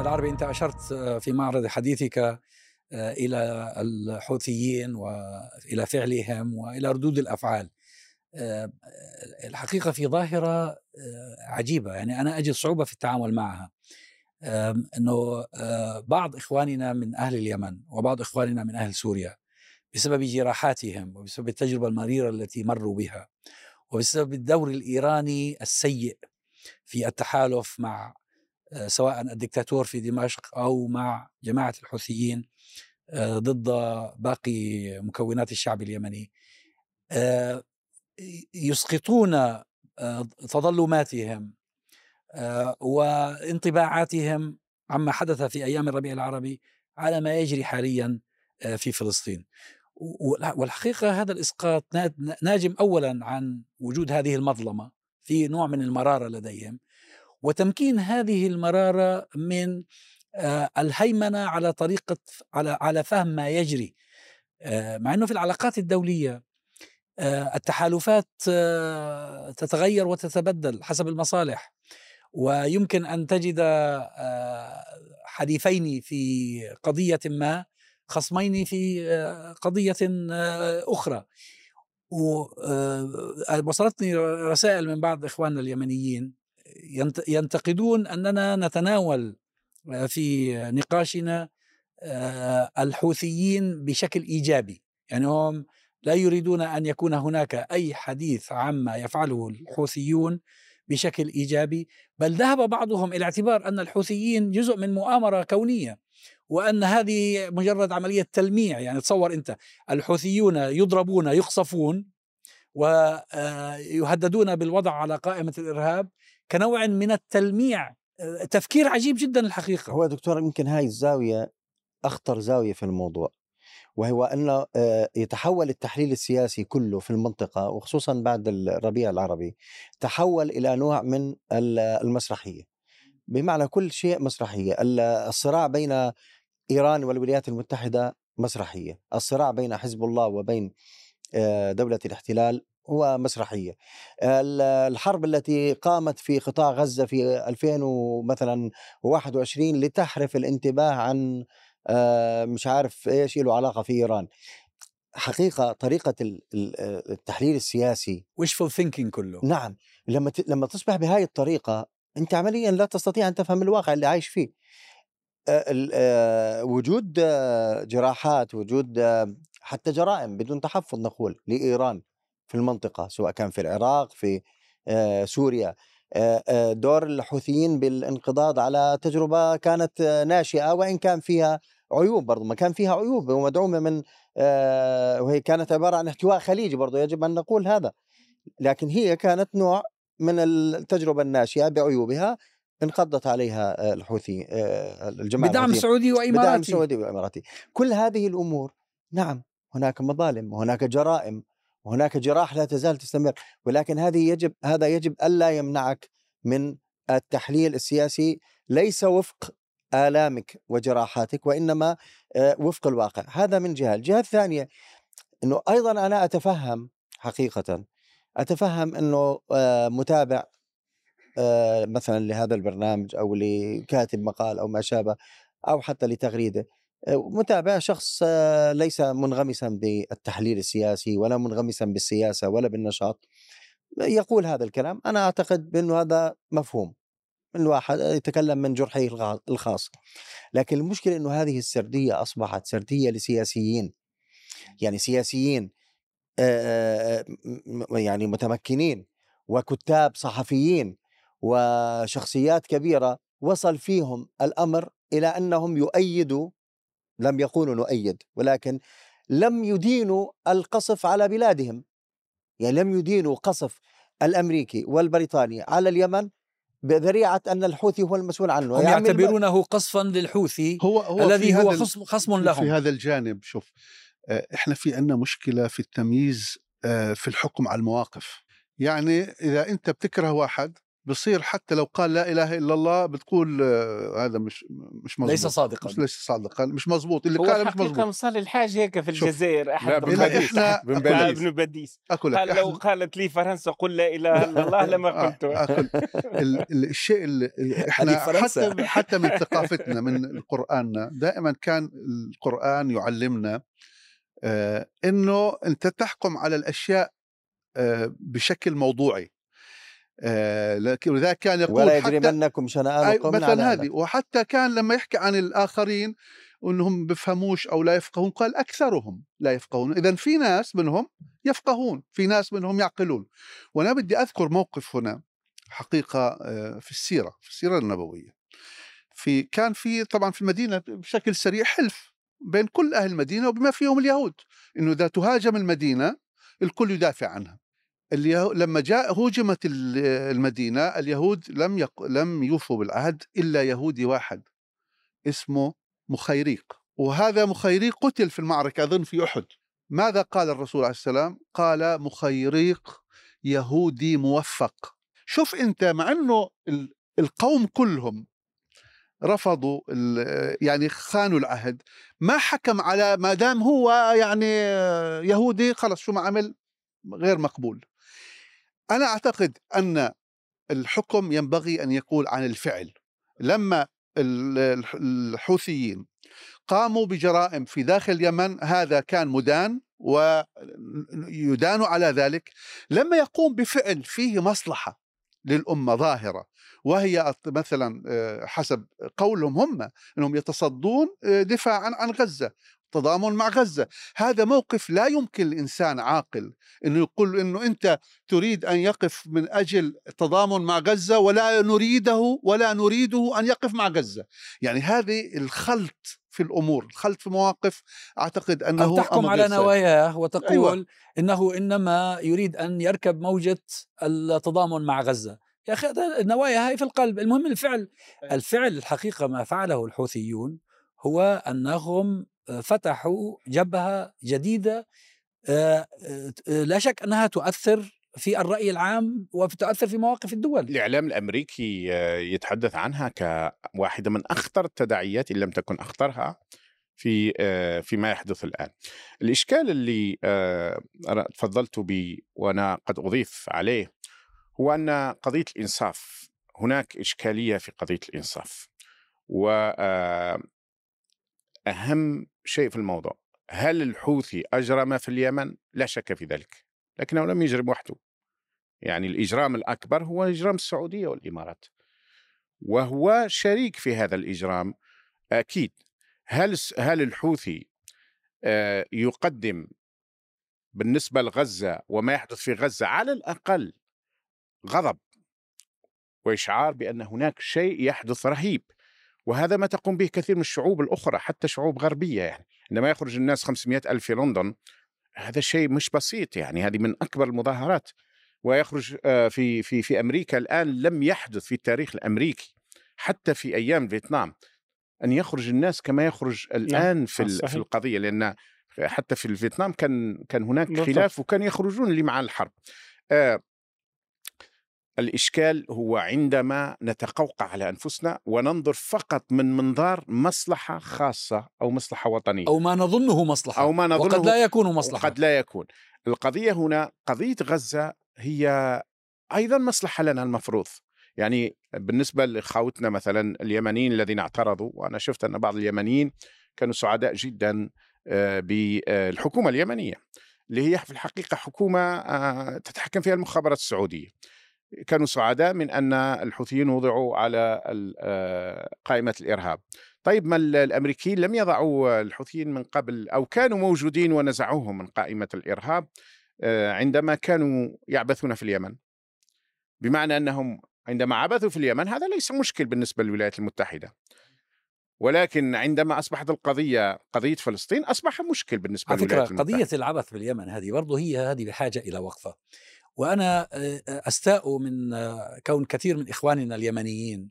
العالم العربي أنت أشرت في معرض حديثك إلى الحوثيين وإلى فعلهم وإلى ردود الأفعال. الحقيقة في ظاهرة عجيبة. يعني أنا أجد صعوبة في التعامل معها. أنه بعض إخواننا من أهل اليمن وبعض إخواننا من أهل سوريا بسبب جراحاتهم وبسبب التجربة المريرة التي مروا بها وبسبب الدور الإيراني السيء في التحالف مع سواء الدكتاتور في دمشق أو مع جماعة الحوثيين ضد باقي مكونات الشعب اليمني. يسقطون تظلماتهم وانطباعاتهم عما حدث في أيام الربيع العربي على ما يجري حاليا في فلسطين. والحقيقة هذا الإسقاط ناجم اولا عن وجود هذه المظلمة في نوع من المرارة لديهم. وتمكين هذه المرارة من الهيمنة على طريقة على على فهم ما يجري. مع إنه في العلاقات الدولية التحالفات تتغير وتتبدل حسب المصالح. ويمكن أن تجد حليفين في قضية ما خصمين في قضية أخرى. وصلتني رسائل من بعض إخواننا اليمنيين ينتقدون أننا نتناول في نقاشنا الحوثيين بشكل إيجابي. يعني هم لا يريدون أن يكون هناك أي حديث عما يفعله الحوثيون بشكل إيجابي بل ذهب بعضهم إلى اعتبار أن الحوثيين جزء من مؤامرة كونية وأن هذه مجرد عملية تلميع. يعني تصور أنت الحوثيون يضربون يقصفون ويهددون بالوضع على قائمة الإرهاب كنوع من التلميع. تفكير عجيب جدا الحقيقة. هو دكتور يمكن هاي الزاوية أخطر زاوية في الموضوع وهو أن يتحول التحليل السياسي كله في المنطقة وخصوصا بعد الربيع العربي تحول إلى نوع من المسرحية. بمعنى كل شيء مسرحية. الصراع بين إيران والولايات المتحدة مسرحية. الصراع بين حزب الله وبين دولة الاحتلال هو مسرحية. الحرب التي قامت في قطاع غزة في 2021 لتحرف الانتباه عن مش عارف إيش له علاقة في إيران. حقيقة طريقة التحليل السياسي wishful thinking كله. نعم. لما لما تصبح بهاي الطريقة أنت عمليا لا تستطيع أن تفهم الواقع اللي عايش فيه. وجود جراحات وجود حتى جرائم بدون تحفظ نقول لإيران. في المنطقة سواء كان في العراق في سوريا. دور الحوثيين بالانقضاض على تجربة كانت ناشئة وإن كان فيها عيوب برضو. ما كان فيها عيوب ومدعومه من وهي كانت عبارة عن احتواء خليجي برضو يجب أن نقول هذا. لكن هي كانت نوع من التجربة الناشئة بعيوبها انقضت عليها الحوثي الجماعة بدعم سعودي وإماراتي. بدعم سعودي وإماراتي. كل هذه الأمور نعم هناك مظالم وهناك جرائم وهناك جراح لا تزال تستمر ولكن هذه يجب هذا يجب ألا يمنعك من التحليل السياسي. ليس وفق آلامك وجراحاتك وإنما وفق الواقع. هذا من جهة. الجهة الثانية أنه أيضا أنا أتفهم حقيقة أتفهم أنه متابع مثلا لهذا البرنامج أو لكاتب مقال أو ما شابه أو حتى لتغريدة. متابع شخص ليس منغمسا بالتحليل السياسي ولا منغمسا بالسياسة ولا بالنشاط. يقول هذا الكلام أنا أعتقد بأنه هذا مفهوم. من واحد يتكلم من جرحه الخاص. لكن المشكلة إنه هذه السردية أصبحت سردية لسياسيين. يعني سياسيين يعني متمكنين وكتاب صحفيين وشخصيات كبيرة وصل فيهم الأمر إلى أنهم يؤيدوا لم يقولوا نؤيد ولكن لم يدينوا القصف على بلادهم. يعني لم يدينوا قصف الأمريكي والبريطاني على اليمن بذريعة أن الحوثي هو المسؤول عنه. هم يعني يعتبرونه قصفا للحوثي هو, هو الذي هو خصم, خصم لهم في هذا الجانب شوف إحنا في عندنا مشكلة في التمييز في الحكم على المواقف. يعني إذا أنت بتكره واحد بصير حتى لو قال لا إله إلا الله بتقول آه، هذا مش مش مزبوط ليس صادقا. مش ليس صادقا مش مزبوط اللي قال مش مزبوط مصال الحاج هيك في. الجزائر أحد لا، بن بديس. ابن بديس. أقول قال لو قالت لي فرنسا قل لا إله إلا الله لما آه، قلتها ال- ال- الشيء اللي إحنا. حتى حتى من ثقافتنا من قرآننا دائما كان القرآن يعلمنا آه إنه أنت تحكم على الأشياء آه بشكل موضوعي. لكن ولذلك كان يقول ولا يجرمنكم شنآن قوم مثلا هذه. وحتى كان لما يحكي عن الآخرين إنهم بفهموش أو لا يفقهون قال أكثرهم لا يفقهون. اذا في ناس منهم يفقهون في ناس منهم يعقلون. وأنا بدي أذكر موقف هنا حقيقة آه، في السيرة في السيرة النبوية. في كان في طبعا في المدينة بشكل سريع حلف بين كل أهل المدينة وبما فيهم اليهود إنه إذا تهاجم المدينة الكل يدافع عنها. اليهو... لما جاء هوجمت ال- المدينة اليهود لم يق... لم يوفوا بالعهد إلا يهودي واحد اسمه مخيريق. وهذا مخيريق قتل في المعركة أظن في أحد. ماذا قال الرسول عليه السلام؟ قال مخيريق يهودي موفق. شوف أنت مع ال- القوم كلهم رفضوا يعني خانوا العهد ما حكم على ما دام هو يعني يهودي خلص شو ما عمل؟ غير مقبول. أنا أعتقد أن الحكم ينبغي أن يكون عن الفعل. لما ال- الح- الحوثيين قاموا بجرائم في داخل اليمن هذا كان مدان ويدان على ذلك لما يقوم بفعل فيه مصلحة للأمة ظاهرة وهي مثلا آه، حسب قولهم هم إنهم يتصدون آه، دفاعا عن غزة. تضامن مع غزة هذا موقف لا يمكن الإنسان عاقل إنه يقول إنه أنت تريد أن يقف من أجل التضامن مع غزة ولا نريده ولا نريده أن يقف مع غزة يعني هذه الخلط في الأمور الخلط في مواقف أعتقد أنه أو تحكم على. نواياه وتقول أيوة. أيوة. إنه إنما يريد أن يركب موجة التضامن مع غزة يا أخي هذا النوايا هاي في القلب المهم الفعل الفعل الحقيقة ما فعله الحوثيون هو أنهم فتحوا جبهة جديدة آه، آه، لا شك أنها تؤثر في الرأي العام وتؤثر في مواقف الدول. الإعلام الأمريكي آه، يتحدث عنها كواحدة من أخطر التداعيات إن لم تكن أخطرها في فيما يحدث الآن. الإشكال اللي تفضلت به وأنا قد أضيف عليه هو أن قضية الإنصاف هناك إشكالية في قضية الإنصاف. وأهم شيء في الموضوع هل الحوثي أجرم في اليمن؟ لا شك في ذلك لكنه لم يجرم وحده. يعني الإجرام الأكبر هو إجرام السعودية والإمارات وهو شريك في هذا الإجرام أكيد. هل هل الحوثي آه، يقدم بالنسبة لغزة وما يحدث في غزة على الأقل غضب وإشعار بأن هناك شيء يحدث رهيب؟ وهذا ما تقوم به كثير من الشعوب الأخرى حتى شعوب غربية يعني عندما يخرج الناس 500 ألف في لندن هذا شيء مش بسيط يعني هذه من أكبر المظاهرات ويخرج آه، في في في أمريكا الآن لم يحدث في التاريخ الأمريكي حتى في أيام فيتنام أن يخرج الناس كما يخرج الآن في ال- صحيح. في القضية لأن حتى في فيتنام كان كان هناك. خلاف وكان يخرجون اللي مع الحرب. آه الإشكال هو عندما نتقوقع على أنفسنا وننظر فقط من منظار مصلحة خاصة أو مصلحة وطنية. أو ما نظنه مصلحة أو ما نظنه وقد لا يكون مصلحة. قد لا يكون. القضية هنا قضية غزة هي أيضا مصلحة لنا المفروض. يعني بالنسبة لخوتنا مثلا اليمنيين الذين اعترضوا وأنا شفت أن بعض اليمنيين كانوا سعداء جدا آه، بالحكومة اليمنية اللي هي في الحقيقة حكومة آه، تتحكم فيها المخابرات السعودية. كانوا سعداء من أن الحوثيين وضعوا على آه، قائمة الإرهاب. طيب ما ال- الأمريكيين لم يضعوا الحوثيين من قبل أو كانوا موجودين ونزعوهم من قائمة الإرهاب آه، عندما كانوا يعبثون في اليمن؟ بمعنى أنهم عندما عبثوا في اليمن هذا ليس مشكل بالنسبة للولايات المتحدة. ولكن عندما أصبحت القضية قضية فلسطين أصبح مشكل بالنسبة على المتحدة. قضية العبث باليمن هذه برضه هي هذه بحاجة إلى وقفة. وأنا أستاء من كون كثير من إخواننا اليمنيين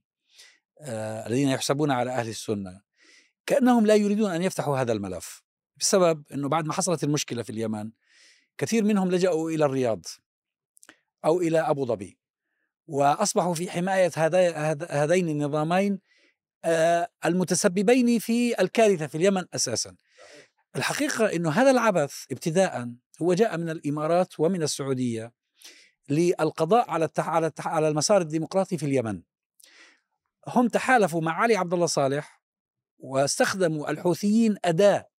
الذين يحسبون على أهل السنة كأنهم لا يريدون أن يفتحوا هذا الملف بسبب أنه بعد ما حصلت المشكلة في اليمن كثير منهم لجأوا إلى الرياض أو إلى أبو ظبي وأصبحوا في هذا- هذين النظامين المتسببين في الكارثة في اليمن أساسا. الحقيقة إنه هذا العبث ابتداء هو جاء من الإمارات ومن السعودية للقضاء على. على. على المسار الديمقراطي في اليمن. هم تحالفوا مع علي عبد الله صالح واستخدموا الحوثيين أداة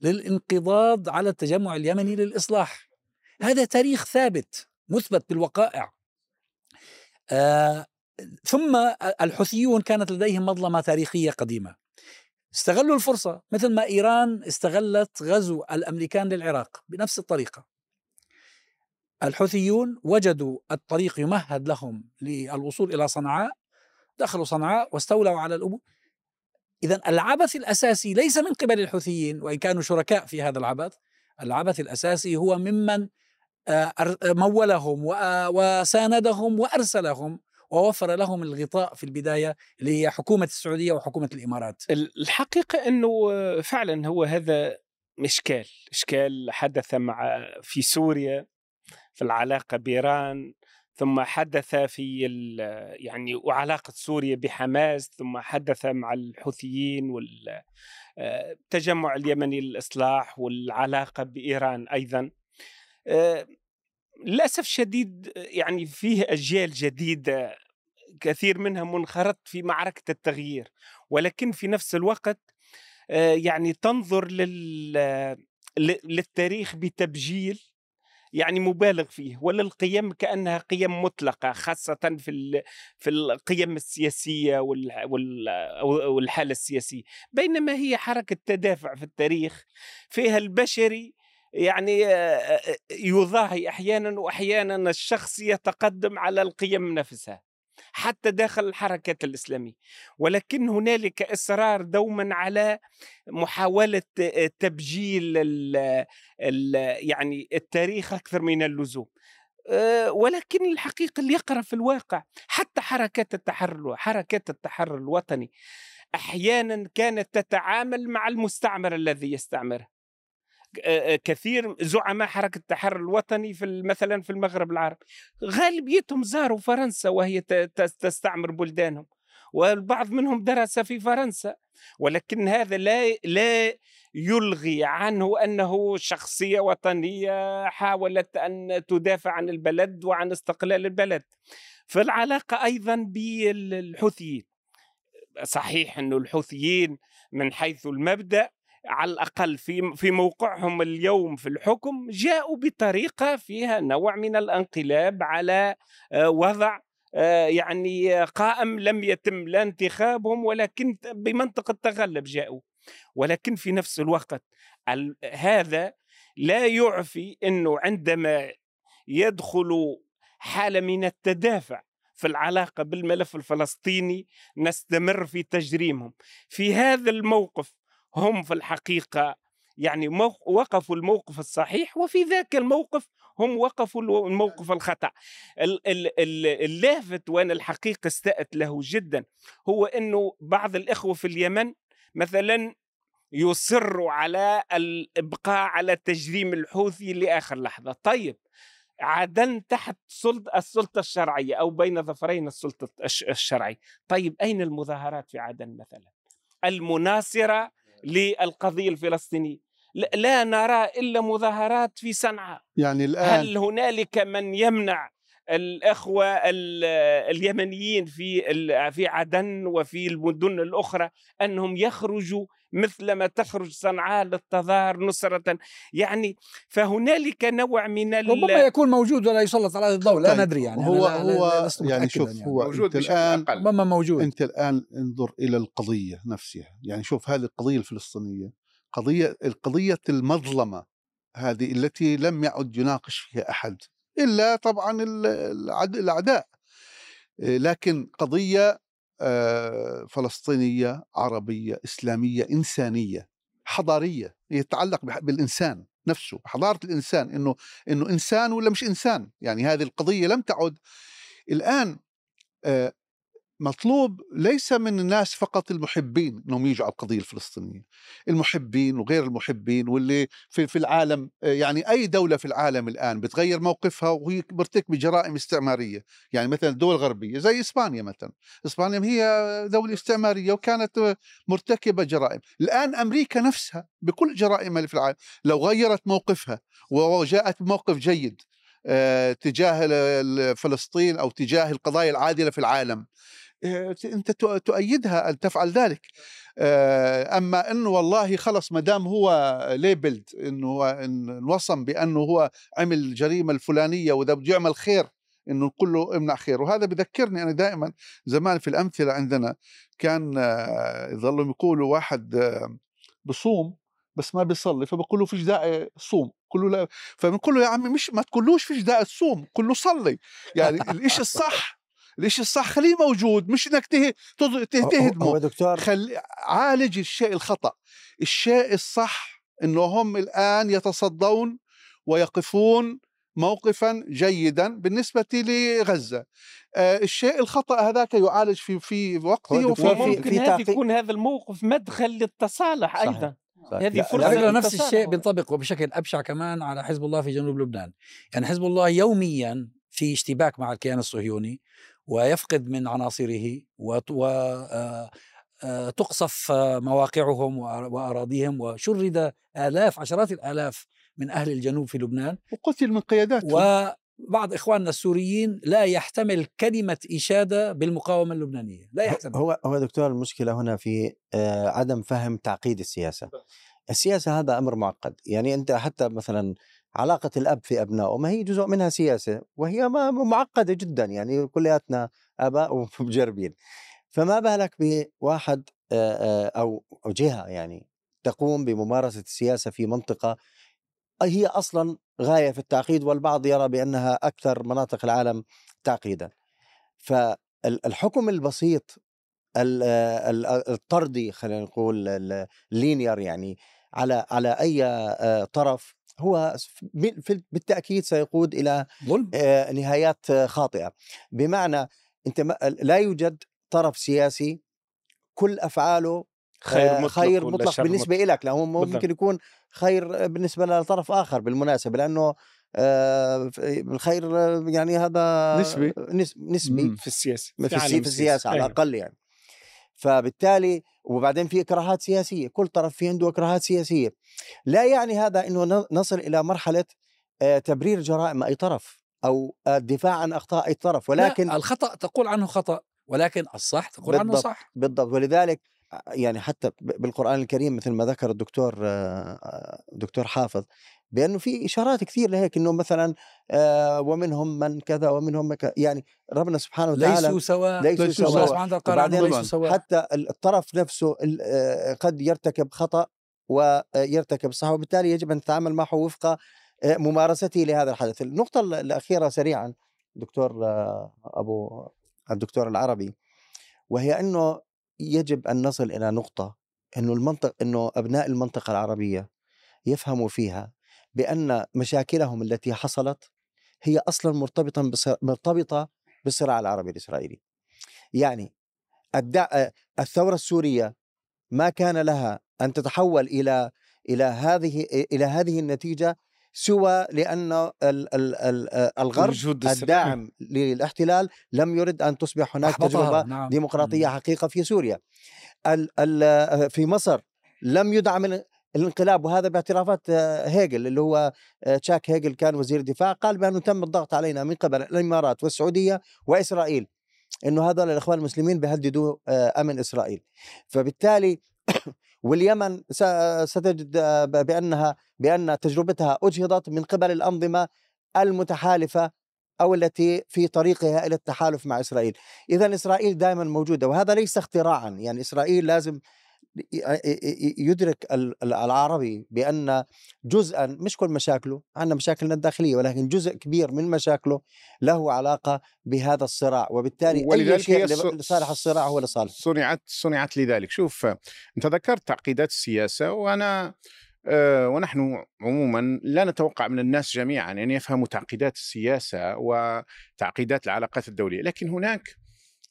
للانقضاض على التجمع اليمني للإصلاح. هذا تاريخ ثابت مثبت بالوقائع. آه ثم الحوثيون كانت لديهم مظلمة تاريخية قديمة. استغلوا الفرصة مثل ما إيران استغلت غزو الأمريكان للعراق بنفس الطريقة. الحوثيون وجدوا الطريق يمهد لهم للوصول إلى صنعاء دخلوا صنعاء واستولوا على الأمور اذا العبث الأساسي ليس من قبل الحوثيين وإن كانوا شركاء في هذا العبث العبث الأساسي هو ممن آه، مولهم وساندهم وأرسلهم ووفر لهم الغطاء في البداية اللي هي حكومة السعودية وحكومة الإمارات. الحقيقة أنه فعلا هو هذا إشكال إشكال حدث مع في سوريا في العلاقة بإيران ثم حدث في يعني وعلاقة سوريا بحماس ثم حدث مع الحوثيين والتجمع اليمني للإصلاح والعلاقة بإيران أيضا. آه، للأسف الشديد يعني فيه أجيال جديدة كثير منها منخرط في معركة التغيير ولكن في نفس الوقت آه، يعني تنظر لل للتاريخ بتبجيل يعني مبالغ فيه وللقيم كأنها قيم مطلقة خاصة في في القيم السياسية وال- وال- والحالة السياسية. بينما هي حركة تدافع في التاريخ فيها البشري يعني يضاهي أحيانا واحيانا الشخص يتقدم على القيم نفسها. حتى داخل الحركات الإسلامية. ولكن هنالك إصرار دوما على محاولة آه، تبجيل ال- ال- يعني التاريخ أكثر من اللزوم. أه، ولكن الحقيقة اللي يقرأ في الواقع حتى حركات التحرر حركات التحرر الوطني أحيانا كانت تتعامل مع المستعمر الذي يستعمرها أه، كثير زعماء حركة التحرر الوطني في مثلا في المغرب العربي. غالبيتهم زاروا فرنسا وهي تستعمر بلدانهم والبعض منهم درس في فرنسا. ولكن هذا لا لا يلغي عنه أنه شخصية وطنية حاولت أن تدافع عن البلد وعن استقلال البلد. فالعلاقة أيضا بالحوثيين. صحيح إنه الحوثيين من حيث المبدأ على الأقل في في موقعهم اليوم في الحكم جاءوا بطريقة فيها نوع من الانقلاب على آه، وضع آه، يعني قائم لم يتم لا انتخابهم ولكن بمنطق التغلب جاءوا. ولكن في نفس الوقت ال- هذا لا يعفي إنه عندما يدخل حالة من التدافع في العلاقة بالملف الفلسطيني نستمر في تجريمهم. في هذا الموقف هم في الحقيقة يعني وقفوا الموقف الصحيح وفي ذاك الموقف هم وقفوا الموقف الخطأ. ال- ال- ال- اللافت وأنا الحقيقة استأت له جدا هو إنه بعض الإخوة في اليمن مثلا يصروا على الإبقاء على تجريم الحوثي لآخر لحظة. طيب عدن تحت سلطة السلطة الشرعية أو بين ظفرين السلطة الش- الشرعية. طيب أين المظاهرات في عدن مثلا؟ المناصرة للقضية الفلسطينية. لا- نرى إلا مظاهرات في صنعاء. يعني الآن هل هنالك من يمنع الأخوة ال- اليمنيين في ال- في عدن وفي المدن الأخرى أنهم يخرجوا مثلما تخرج صنعاء للتظاهر نصرة. يعني فهنالك نوع من ربما يكون موجود ولا يسلط على الضوء لا طيب، ندري يعني هو أنا لا- لا- هو لست يعني شوف هو موجود أنت الآن ربما موجود. أنت الآن انظر إلى القضية نفسها. يعني شوف هذه القضية الفلسطينية قضية القضية المظلمة هذه التي لم يعد يناقش فيها أحد. إلا طبعا ال- العد- الأعداء. إيه، لكن قضية آه، فلسطينية عربية إسلامية إنسانية حضارية يتعلق بالإنسان نفسه حضارة الإنسان إنه إنه إنسان ولا مش إنسان؟ يعني هذه القضية لم تعد. الآن آه، مطلوب ليس من الناس فقط المحبين إنهم يجوا على القضية الفلسطينية. المحبين وغير المحبين واللي في في العالم يعني أي دولة في العالم الآن بتغير موقفها وهي مرتكبه جرائم استعمارية. يعني مثلا الدول الغربيه زي إسبانيا مثلا. إسبانيا هي دولة استعمارية وكانت مرتكبة جرائم. الآن أمريكا نفسها بكل جرائمها اللي في العالم لو غيرت موقفها وجاءت بموقف جيد آه، تجاه فلسطين أو تجاه القضايا العادلة في العالم أنت تؤيدها أن تفعل ذلك. آه، أما إنه والله خلص ما دام هو ليبلد إنه انوصم بأنه هو عمل الجريمة الفلانية واذا بده يعمل خير إنه نقول له امنع خير. وهذا بذكرني أنا دائما زمان في الأمثلة عندنا كان يظلوا يقولوا واحد بصوم بس ما بيصلي فبقول له فيش داعي صوم. كله لا فبنقول له يا عمي مش ما تقولوش فيش داعي تصوم قل له صلي. يعني الإشي الصح؟ الإشي الصح؟ خليه موجود مش إنك تهدمه هو دكتور. خل... عالج الشيء الخطأ. الشيء الصح انه هم الآن يتصدون ويقفون موقفا جيدا بالنسبة لغزة. آه الشيء الخطأ هذاك يعالج في في وقته وفي ممكن في هذا يكون هذا الموقف مدخل للتصالح صحيح. أيضا. هذه فرصة نفس الشيء بينطبق وبشكل أبشع كمان على حزب الله في جنوب لبنان. يعني حزب الله يوميا في اشتباك مع الكيان الصهيوني ويفقد من عناصره و آه، آه، مواقعهم وأراضيهم وشرد آلاف عشرات الآلاف من أهل الجنوب في لبنان. وقتل من قياداتهم. وبعض إخواننا السوريين لا يحتمل كلمة إشادة بالمقاومة اللبنانية. لا يحتمل. هو هو دكتور المشكلة هنا في آه، عدم فهم تعقيد السياسة. السياسة هذا أمر معقد. يعني أنت حتى مثلا علاقة الأب في أبنائه ما هي جزء منها سياسة وهي ما معقدة جدا يعني كلياتنا آباء ومجربين فما بالك بواحد أو جهة يعني تقوم بممارسة السياسة في منطقة هي أصلا غاية في التعقيد والبعض يرى بأنها أكثر مناطق العالم تعقيدا. فالحكم البسيط الطردي خلينا نقول اللينير يعني على على أي طرف هو بالتأكيد سيقود إلى ظلم نهايات خاطئة. بمعنى أنت لا يوجد طرف سياسي كل أفعاله خير مطلق, خير مطلق بالنسبة مطلق. لك لأنه ممكن يكون خير بالنسبة لطرف آخر بالمناسبة لأنه الخير يعني هذا نسبي. نسبي في السياسة في, في, في السياسة على الأقل يعني. فبالتالي وبعدين في إكراهات سياسية كل طرف في عنده إكراهات سياسية. لا يعني هذا إنه نصل إلى مرحلة تبرير جرائم أي طرف أو الدفاع عن أخطاء أي طرف. ولكن لا الخطأ تقول عنه خطأ ولكن الصح تقول عنه صح. بالضبط. ولذلك يعني حتى بالقرآن الكريم مثل ما ذكر الدكتور دكتور حافظ بأنه في إشارات كثير لهيك أنه مثلا ومنهم من كذا ومنهم من كذا يعني ربنا سبحانه وتعالى ليسوا سواء ليسوا, ليسوا سواء, سواء. وبعدين ليسوا سواء حتى الطرف نفسه قد يرتكب خطأ ويرتكب صح وبالتالي يجب أن نتعامل معه وفق ممارسته لهذا الحدث النقطة الأخيرة سريعا دكتور أبو الدكتور العربي وهي أنه يجب أن نصل إلى نقطة أنه المنطق أنه أبناء المنطقة العربية يفهموا فيها بأن مشاكلهم التي حصلت هي أصلا مرتبطة مرتبطة بالصراع العربي الإسرائيلي. يعني الدع... الثورة السورية ما كان لها أن تتحول إلى إلى هذه إلى هذه النتيجة سوى لأن ال ال ال الغرب الداعم للاحتلال لم يرد أن تصبح هناك تجربة نعم. ديمقراطية حقيقة في سوريا. في مصر لم يدعم الانقلاب وهذا باعترافات هيجل اللي هو تشاك هيجل كان وزير الدفاع قال بأنه تم الضغط علينا من قبل الإمارات والسعودية وإسرائيل إنه هذول الإخوان المسلمين بيهددوا أمن إسرائيل. فبالتالي واليمن ستجد بأنها بأن تجربتها أجهضت من قبل الأنظمة المتحالفة أو التي في طريقها إلى التحالف مع إسرائيل، اذا إسرائيل دائما موجودة وهذا ليس اختراعا، يعني إسرائيل لازم يدرك العربي بأن جزءا مش كل مشاكله عندنا مشاكلنا الداخلية ولكن جزء كبير من مشاكله له علاقة بهذا الصراع. وبالتالي ولذلك اي شيء لصالح الصراع هو لصالح. صنعت صنعت لذلك. شوف أنت ذكرت تعقيدات السياسة وأنا أه ونحن عموما لا نتوقع من الناس جميعا أن يفهموا تعقيدات السياسة وتعقيدات العلاقات الدولية لكن هناك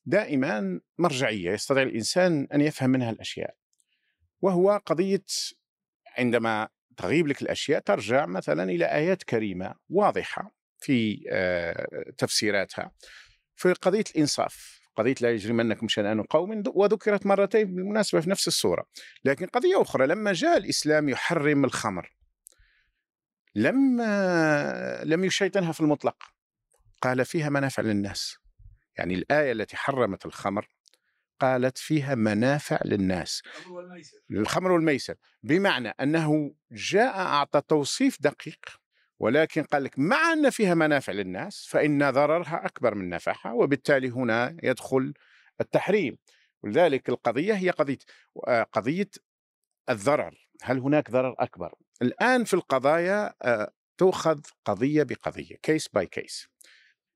دائما مرجعية يستطيع الإنسان أن يفهم منها الأشياء. وهو قضية عندما تغيب لك الأشياء ترجع مثلا إلى آيات كريمة واضحة في آه، تفسيراتها. في قضية الإنصاف قضية لا يجرمنكم شنآن قوم وذكرت مرتين بالمناسبة في نفس السوره لكن قضية أخرى لما جاء الإسلام يحرم الخمر لم لم يشيطنها في المطلق قال فيها منافع للناس يعني الآية التي حرمت الخمر قالت فيها منافع للناس. الخمر والميسر. بمعنى أنه جاء أعطى توصيف دقيق ولكن قال لك مع أن فيها منافع للناس فإن ضررها أكبر من نفعها وبالتالي هنا يدخل التحريم. ولذلك القضية هي قضية قضية الضرر. هل هناك ضرر أكبر؟ الآن في القضايا آه، تؤخذ قضية بقضية case by case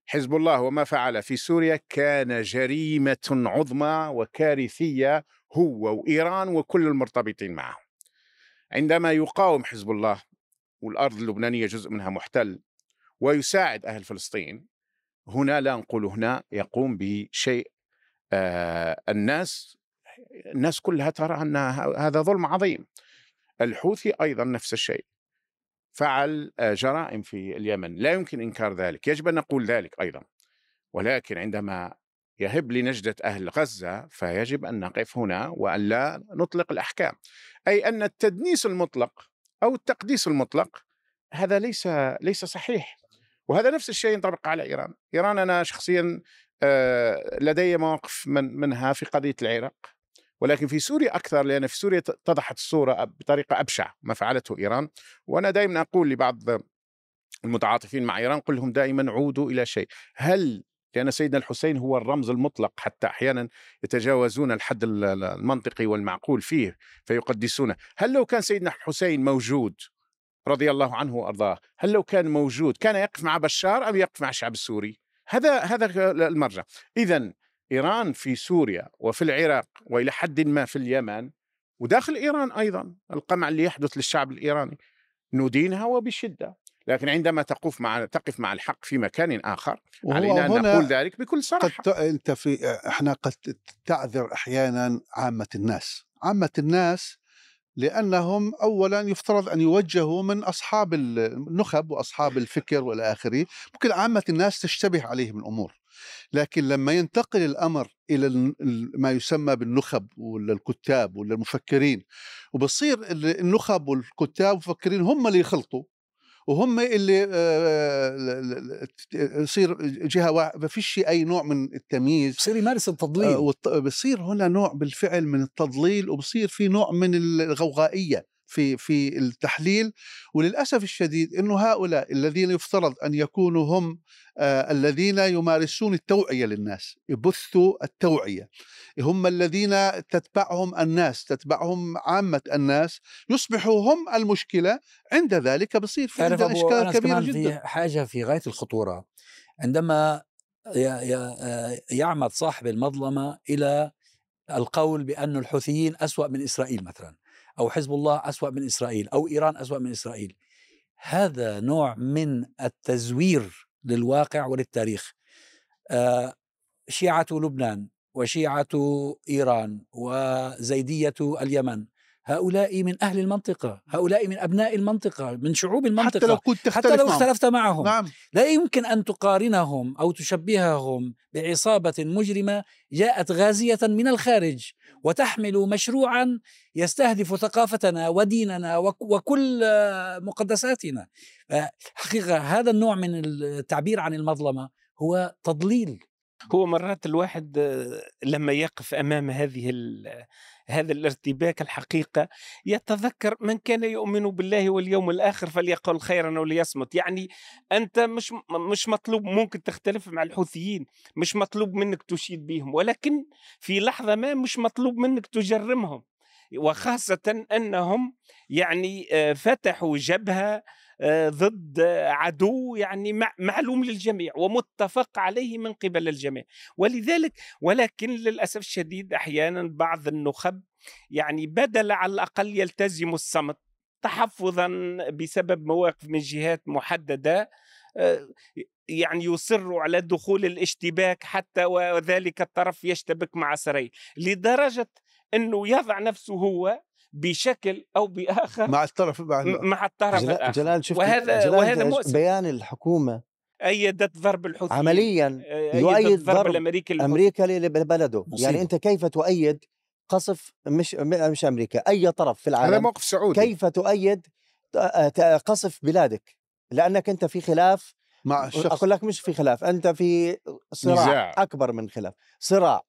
حزب الله وما فعل في سوريا كان جريمة عظمى وكارثية هو وإيران وكل المرتبطين معه عندما يقاوم حزب الله والأرض اللبنانية جزء منها محتل ويساعد أهل فلسطين هنا لا نقول هنا يقوم بشيء آه الناس الناس كلها ترى أن هذا ظلم عظيم. الحوثي أيضا نفس الشيء. فعل آه، جرائم في اليمن. لا يمكن إنكار ذلك. يجب أن نقول ذلك أيضا. ولكن عندما يهب لنجدة أهل غزة فيجب أن نقف هنا وأن لا نطلق الأحكام. أي أن التدنيس المطلق أو التقديس المطلق هذا ليس ليس صحيح. وهذا نفس الشيء ينطبق على إيران. إيران أنا شخصيا آه، لدي مواقف من منها في قضية العراق. ولكن في سوريا أكثر لأن في سوريا اتضحت الصورة بطريقة أبشع ما فعلته إيران. وأنا دائما أقول لبعض المتعاطفين مع إيران قل لهم دائما عودوا إلى شيء. هل لأن سيدنا الحسين هو الرمز المطلق حتى أحيانا يتجاوزون الحد المنطقي والمعقول فيه فيقدسونه. هل لو كان سيدنا الحسين موجود رضي الله عنه وأرضاه هل لو كان موجود كان يقف مع بشار أم يقف مع الشعب السوري؟ هذا هذا المرجع. إذا إيران في سوريا وفي العراق وإلى حد ما في اليمن وداخل إيران أيضا القمع اللي يحدث للشعب الإيراني ندينها وبشدة. لكن عندما تقف مع تقف مع الحق في مكان آخر علينا أن نقول ذلك بكل صراحة. قد أنت في إحنا قد تعذر أحيانا عامة الناس. عامة الناس لأنهم اولا يفترض أن يوجهوا من أصحاب النخب وأصحاب الفكر والى اخره ممكن عامة الناس تشتبه عليهم الأمور. لكن لما ينتقل الأمر إلى ما يسمى بالنخب ولا الكتاب ولا المفكرين وبصير النخب والكتاب والمفكرين هم اللي يخلطوا وهم اللي يصير جهة واحدة ما فيش أي نوع من التمييز بصير يمارس التضليل. بصير هنا نوع بالفعل من التضليل وبصير في نوع من الغوغائية. في في التحليل وللأسف الشديد إنه هؤلاء الذين يفترض أن يكونوا هم آه الذين يمارسون التوعية للناس يبثوا التوعية. هم الذين تتبعهم الناس تتبعهم عامة الناس يصبحوا هم المشكلة عند ذلك بصير في عندنا اشكال كبيرة جدا في حاجة في غاية الخطورة. عندما آه، يعمد صاحب المظلمة إلى القول بأن الحوثيين أسوأ من إسرائيل مثلا أو حزب الله أسوأ من إسرائيل أو إيران أسوأ من إسرائيل. هذا نوع من التزوير للواقع وللتاريخ. آه، شيعة لبنان وشيعة إيران وزيدية اليمن هؤلاء من أهل المنطقة هؤلاء من أبناء المنطقة من شعوب المنطقة حتى لو كنت حتى لو اختلفت معهم. نعم. لا يمكن أن تقارنهم أو تشبههم بعصابة مجرمة جاءت غازية من الخارج وتحمل مشروعا يستهدف ثقافتنا وديننا وكل مقدساتنا. حقيقة هذا النوع من التعبير عن المظلمة هو تضليل. هو مرات الواحد لما يقف أمام هذه هذا الارتباك الحقيقة يتذكر من كان يؤمن بالله واليوم الآخر فليقل خيرا وليصمت يعني أنت مش مش مطلوب ممكن تختلف مع الحوثيين مش مطلوب منك تشيد بهم ولكن في لحظة ما مش مطلوب منك تجرمهم. وخاصة أنهم يعني آه، فتحوا جبهة آه، ضد عدو يعني معلوم للجميع ومتفق عليه من قبل الجميع. ولذلك ولكن للأسف الشديد أحيانا بعض النخب يعني بدل على الأقل يلتزم الصمت تحفظا بسبب مواقف من جهات محددة آه، يعني يصروا على دخول الاشتباك حتى وذلك الطرف يشتبك مع إسرائيل لدرجة أنه يضع نفسه هو بشكل أو بآخر مع الطرف مع, الطرف جلال, الآخر جلال شفت وهذا- جلال وهذا مؤسف. بيان الحكومة أيدت ضرب الحوثيين عمليا يؤيد ضرب ضرب الأمريكي للحوثي. أمريكا لبلده مصيبة. يعني أنت كيف تؤيد قصف مش مش أمريكا أي طرف في هذا العالم موقف سعودي كيف تؤيد قصف بلادك لأنك أنت في خلاف مع الشخص أقول لك مش في خلاف أنت في صراع نزاع. أكبر من خلاف صراع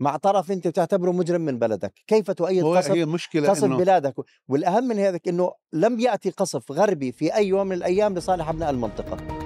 مع طرف أنت تعتبره مجرم من بلدك كيف تؤيد قصف هي المشكلة قصف إنه بلادك؟ والأهم من هذا إنه لم يأتي قصف غربي في أي يوم من الأيام لصالح أبناء المنطقة.